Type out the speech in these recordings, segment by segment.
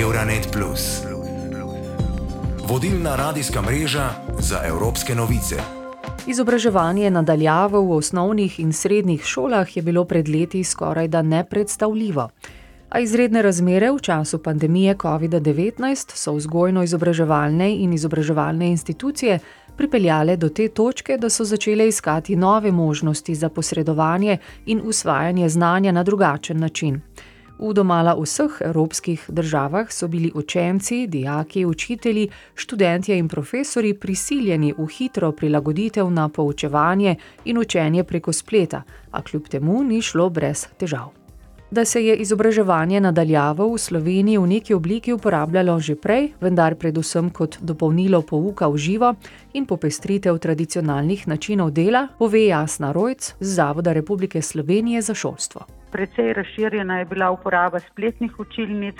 Euronet. Vodilna radijska mreža za evropske novice. Izobraževanje nadaljavo v osnovnih in srednjih šolah je bilo pred leti skoraj da nepredstavljivo. A izredne razmere v času pandemije COVID-19 so vzgojno-izobraževalne in izobraževalne institucije pripeljale do te točke, da so začele iskati nove možnosti za posredovanje in usvajanje znanja na drugačen način. V domala vseh evropskih državah so bili učenci, dijaki, učitelji, študentje in profesori prisiljeni v hitro prilagoditev na poučevanje in učenje preko spleta, a kljub temu ni šlo brez težav. Da se je izobraževanje nadaljavo v Sloveniji v neki obliki uporabljalo že prej, vendar predvsem kot dopolnilo pouka v živo in popestritev tradicionalnih načinov dela, pove Jasna Rojc z Zavoda Republike Slovenije za šolstvo. Precej razširjena je bila uporaba spletnih učilnic,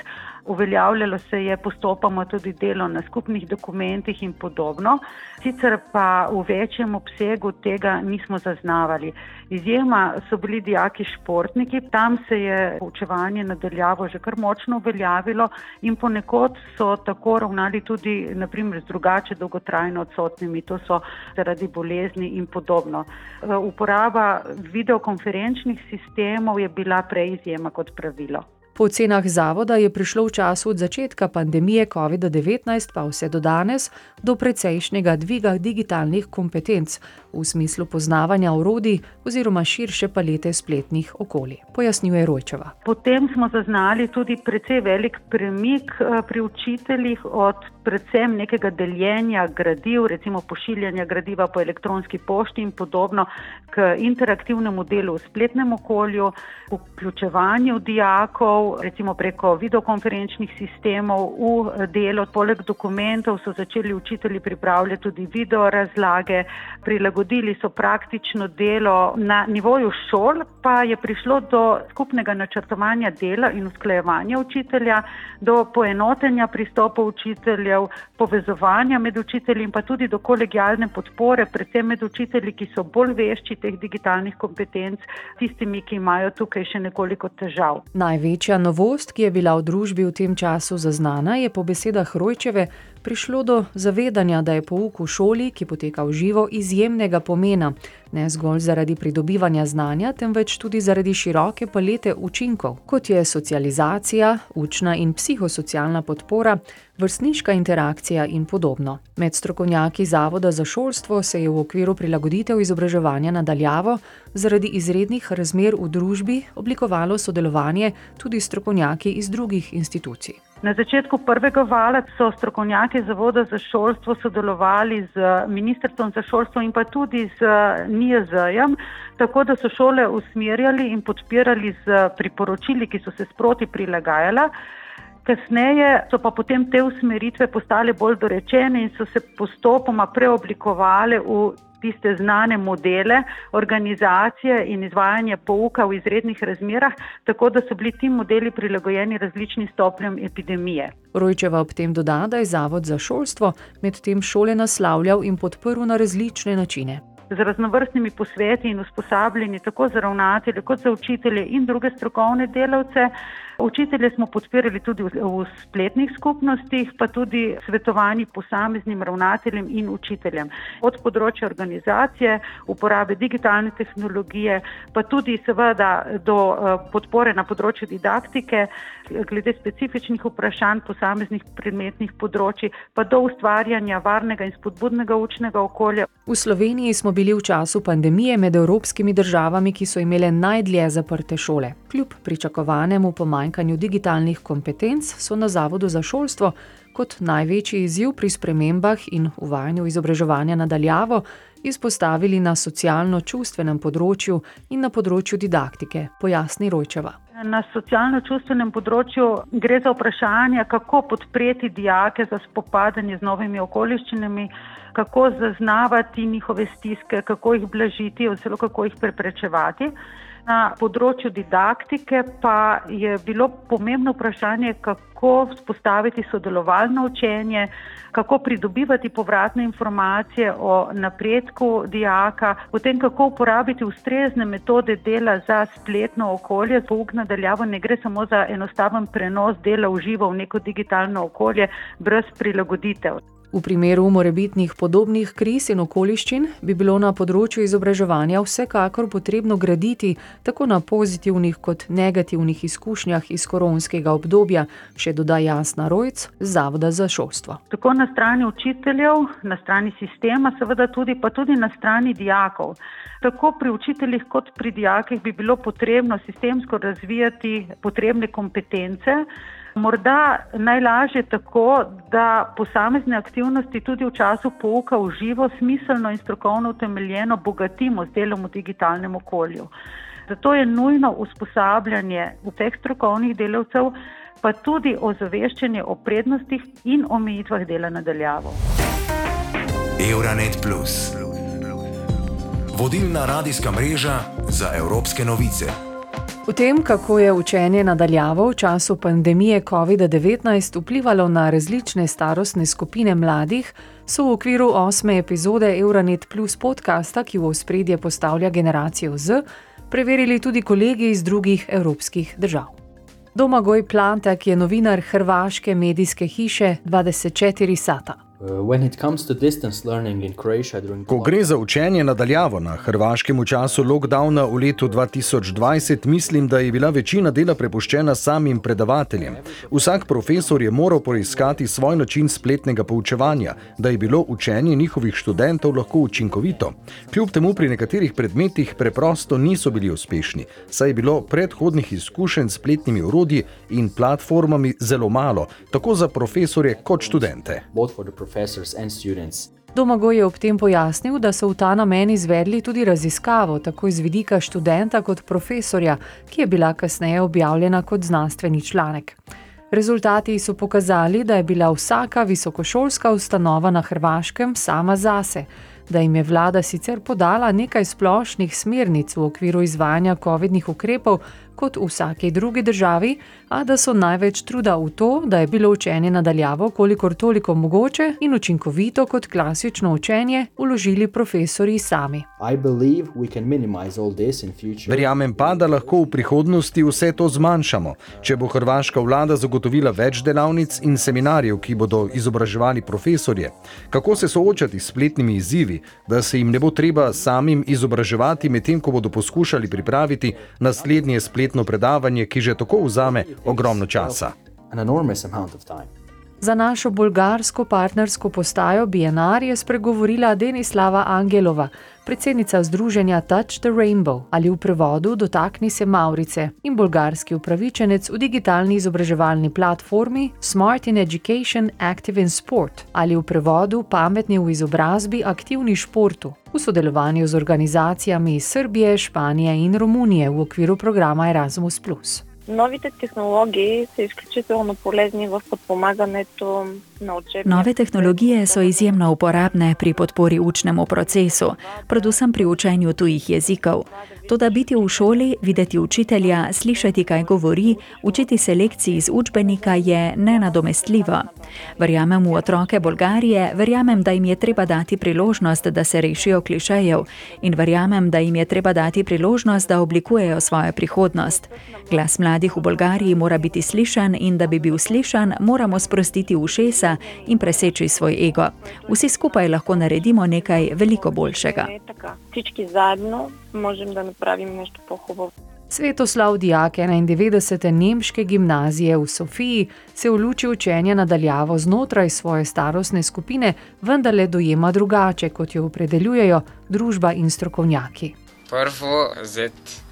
uveljavljalo se je postopoma tudi delo na skupnih dokumentih in podobno, sicer pa v večjem obsegu tega nismo zaznavali. Izjema so bili dijaki športniki, tam se je poučevanje nadaljavo že kar močno uveljavilo in ponekod so tako ravnali tudi naprimer, z drugače dolgotrajno odsotnimi, to so zaradi bolezni in podobno. Uporaba videokonferenčnih sistemov je bila prej izjema kot pravilo. Po ocenah zavoda je prišlo v času od začetka pandemije COVID-19 pa vse do danes do precejšnjega dviga digitalnih kompetenc v smislu poznavanja orodij oziroma širše palete spletnih okolij, pojasnjuje Rojčeva. Potem smo zaznali tudi precej velik premik eh, pri učiteljih od predvsem nekega deljenja gradiv, recimo pošiljanja gradiva po elektronski pošti in podobno, k interaktivnemu delu v spletnem okolju, vključevanju dijakov, recimo preko videokonferenčnih sistemov v delo. Poleg dokumentov so začeli učitelji pripravljati tudi video razlage, prilagodili so praktično delo na nivoju šol, pa je prišlo do skupnega načrtovanja dela in usklajevanja učitelja, do poenotenja pristopov učiteljev, povezovanja med učitelji in pa tudi do kolegijalne podpore, predvsem med učitelji, ki so bolj vešči teh digitalnih kompetenc, tistimi, ki imajo tukaj še nekoliko težav. Največja novost, ki je bila v družbi v tem času zaznana, je po besedah Rojčeve prišlo do zavedanja, da je pouk v šoli, ki poteka v živo, izjemnega pomena, ne zgolj zaradi pridobivanja znanja, temveč tudi zaradi široke palete učinkov, kot je socializacija, učna in psihosocialna podpora, vrstniška interakcija in podobno. Med strokovnjaki Zavoda za šolstvo se je v okviru prilagoditev izobraževanja nadaljavo zaradi izrednih razmer v družbi oblikovalo sodelovanje tudi strokovnjaki iz drugih institucij. Na začetku prvega vala so strokovnjaki Zavoda za šolstvo sodelovali z Ministrstvom za šolstvo in pa tudi z NIJZ-jem, tako da so šole usmerjali in podpirali z priporočili, ki so se sproti prilagajala. Kasneje so pa potem te usmeritve postale bolj dorečene in so se postopoma preoblikovale v tiste znane modele organizacije in izvajanja pouka v izrednih razmerah, tako da so bili ti modeli prilagojeni različnim stopnjam epidemije. Rojčeva ob tem doda, da je Zavod za šolstvo medtem šole naslavljal in podprl na različne načine. Z raznovrstnimi posveti in usposabljanji, tako za ravnatelje, kot za učitelje in druge strokovne delavce. Učitelje smo podpirali tudi v, v spletnih skupnostih, pa tudi svetovanji posameznim ravnateljem in učiteljem. Od področja organizacije, uporabe digitalne tehnologije, pa tudi seveda do uh, podpore na področju didaktike, glede specifičnih vprašanj posameznih predmetnih področji, pa do ustvarjanja varnega in spodbudnega učnega okolja. V Sloveniji smo bili v času pandemije med evropskimi državami, ki so imele najdlje zaprte šole. Kljub pričakovanemu pomanjkanju digitalnih kompetenc, so na Zavodu za šolstvo kot največji izziv pri spremembah in uvajanju izobraževanja nadaljavo izpostavili na socialno-čustvenem področju in na področju didaktike, pojasni Rojčeva. Na socialno-čustvenem področju gre za vprašanje, kako podpreti dijake za spopadanje z novimi okoliščinami, kako zaznavati njihove stiske, kako jih blažiti, oziroma kako jih preprečevati. Na področju didaktike pa je bilo pomembno vprašanje, kako vzpostaviti sodelovalno učenje, kako pridobivati povratne informacije o napredku dijaka, potem kako uporabiti ustrezne metode dela za spletno okolje. Pouk nadaljavo ne gre samo za enostaven prenos dela v živo v neko digitalno okolje brez prilagoditev. V primeru morebitnih podobnih kriz in okoliščin bi bilo na področju izobraževanja vsekakor potrebno graditi tako na pozitivnih kot negativnih izkušnjah iz koronskega obdobja, še doda Jasna Rojc z Zavoda za šolstvo. Tako na strani učiteljev, na strani sistema, seveda tudi, pa tudi na strani dijakov. Tako pri učiteljih kot pri dijakih bi bilo potrebno sistemsko razvijati potrebne kompetence. Morda najlažje tako, da posamezne aktivnosti tudi v času pouka v živo, smiselno in strokovno utemeljeno bogatimo z delom v digitalnem okolju. Zato je nujno usposabljanje vseh strokovnih delavcev, pa tudi ozaveščanje o prednostih in omejitvah dela nadaljavo. Euronet Plus. Vodilna radijska mreža za evropske novice. V tem, kako je učenje nadaljavo v času pandemije COVID-19 vplivalo na različne starostne skupine mladih, so v okviru osme epizode Euronet Plus podcasta, ki v ospredje postavlja generacijo Z, preverili tudi kolegi iz drugih evropskih držav. Domagoj Plantek je novinar hrvaške medijske hiše 24 Sata. Ko gre za učenje nadaljavo na Hrvaškem v času lockdowna v letu 2020, mislim, da je bila večina dela prepuščena samim predavateljem. Vsak profesor je moral poiskati svoj način spletnega poučevanja, da je bilo učenje njihovih študentov lahko učinkovito. Kljub temu pri nekaterih predmetih preprosto niso bili uspešni, saj je bilo predhodnih izkušenj s spletnimi urodji in platformami zelo malo, tako za profesorje kot študente professors and students. Domagoj je ob tem pojasnil, da so v ta namen izvedli tudi raziskavo, tako iz vidika študenta kot profesorja, ki je bila kasneje objavljena kot znanstveni članek. Rezultati so pokazali, da je bila vsaka visokošolska ustanova na Hrvaškem sama zase, da jim je vlada sicer podala nekaj splošnih smernic v okviru izvajanja COVID-19 ukrepov, kot v vsaki drugi državi, a da so največ truda v to, da je bilo učenje nadaljavo, kolikor toliko mogoče in učinkovito kot klasično učenje, uložili profesori sami. Verjamem pa, da lahko v prihodnosti vse to zmanjšamo. Če bo hrvaška vlada zagotovila več delavnic in seminarjev, ki bodo izobraževali profesorje, kako se soočati s spletnimi izzivi, da se jim ne bo treba samim izobraževati, medtem ko bodo poskušali pripraviti naslednje spletne spletno predavanje, ki že tako vzame ogromno časa. Za našo bolgarsko partnersko postajo BNR je spregovorila Denislava Angelova, predsednica združenja Touch the Rainbow. Ali v prevodu Dotakni se Maurice in bolgarski upravičenec v digitalni izobraževalni platformi Smart in Education Active in Sport. Ali v prevodu Pametni v izobrazbi aktivni športu. V sodelovanju z organizacijami iz Srbije, Španije in Romunije v okviru programa Erasmus. Новите технологии са изключително полезни в подпомагането Nove tehnologije so izjemno uporabne pri podpori učnemu procesu, predvsem pri učenju tujih jezikov. Toda biti v šoli, videti učitelja, slišati, kaj govori, učiti se lekcij iz učbenika je nenadomestljivo. Verjamem v otroke Bolgarije, verjamem, da jim je treba dati priložnost, da se rešijo klišejev in verjamem, da jim je treba dati priložnost, da oblikujejo svojo prihodnost. Glas mladih v Bolgariji mora biti slišan in da bi bil slišan, moramo sprostiti ušesa in preseči svoj ego. Vsi skupaj lahko naredimo nekaj veliko boljšega. Vsi zajedno možemo, da napravimo nekaj pohobov. Svetoslav Dijak 91. nemške gimnazije v Sofiji se v luči učenja nadaljavo znotraj svoje starostne skupine vendarle dojema drugače, kot jo opredeljujejo družba in strokovnjaki. Prvo, zdaj,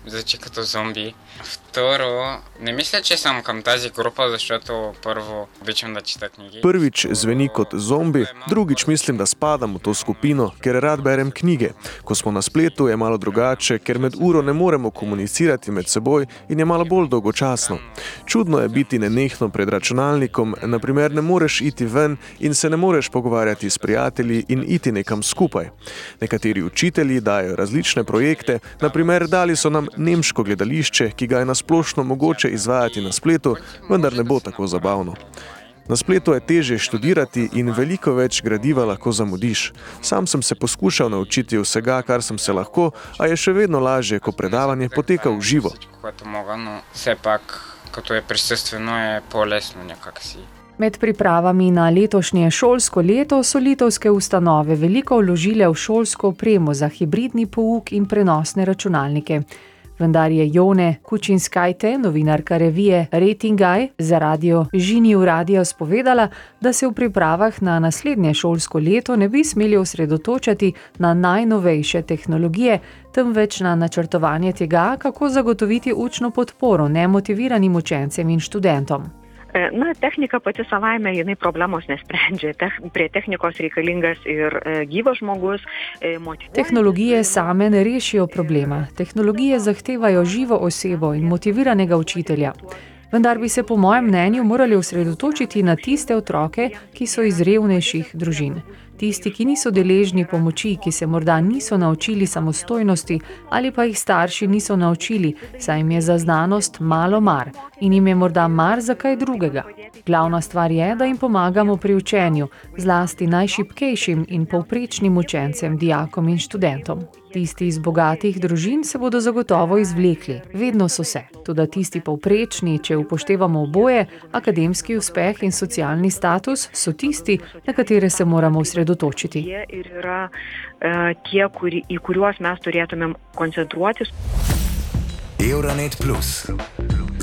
zdaj kot zombi. Второ, не мисля, че съм към тази група, защото първо обичам да чета книги. Prvič zveni kot zombi, drugič mislim, da spadam v to skupino, ker rad berem knjige. Ko smo na spletu, je malo drugače, ker med uro ne moremo komunicirati med seboj in je malo bolj dolgočasno. Čudno je biti nenehno pred računalnikom, naprimer ne moreš iti ven in se ne moreš pogovarjati s prijatelji in iti nekam skupaj. Nekateri učitelji dajo različne projekte, naprimer dali so nam nemško gledališče, ki ga je nasplošno mogoče izvajati na spletu, vendar ne bo tako zabavno. Na spletu je teže študirati in veliko več gradiva lahko zamudiš. Sam sem se poskušal naučiti vsega, kar sem se lahko, a je še vedno lažje, ko predavanje poteka v živo. Med pripravami na letošnje šolsko leto so litovske ustanove veliko vložile v šolsko opremo za hibridni pouk in prenosne računalnike. Vendar je Jone Kučinskajte, novinarka revije Ratingaj, za radio Žiniju radio spovedala, da se v pripravah na naslednje šolsko leto ne bi smeli osredotočati na najnovejše tehnologije, temveč na načrtovanje tega, kako zagotoviti učno podporo nemotiviranim učencem in študentom. E, na, technika pati savaime jinai problemos nesprendžia. Tech, prie technikos reikalingas ir e, gyvas žmogus. E, Tehnologije same ne rešijo problema. Tehnologije zahtevajo živo osebo in motiviranega učitelja. Vendar bi se po mojem mnenju morali osredotočiti na tiste otroke, ki so iz revnejših družin tisti, ki niso deležni pomoči, ki se morda niso naučili samostojnosti ali pa jih starši niso naučili, saj jim je za znanost malo mar in jim je morda mar za kaj drugega. Glavna stvar je, da jim pomagamo pri učenju, zlasti najšipkejšim in povprečnim učencem, dijakom in študentom. Tisti iz bogatih družin se bodo zagotovo izvlekli, vedno so se. Tudi tisti povprečni, če upoštevamo oboje, akademski uspeh in socialni status, so tisti, na katere se moramo osredotočiti. Euronet Plus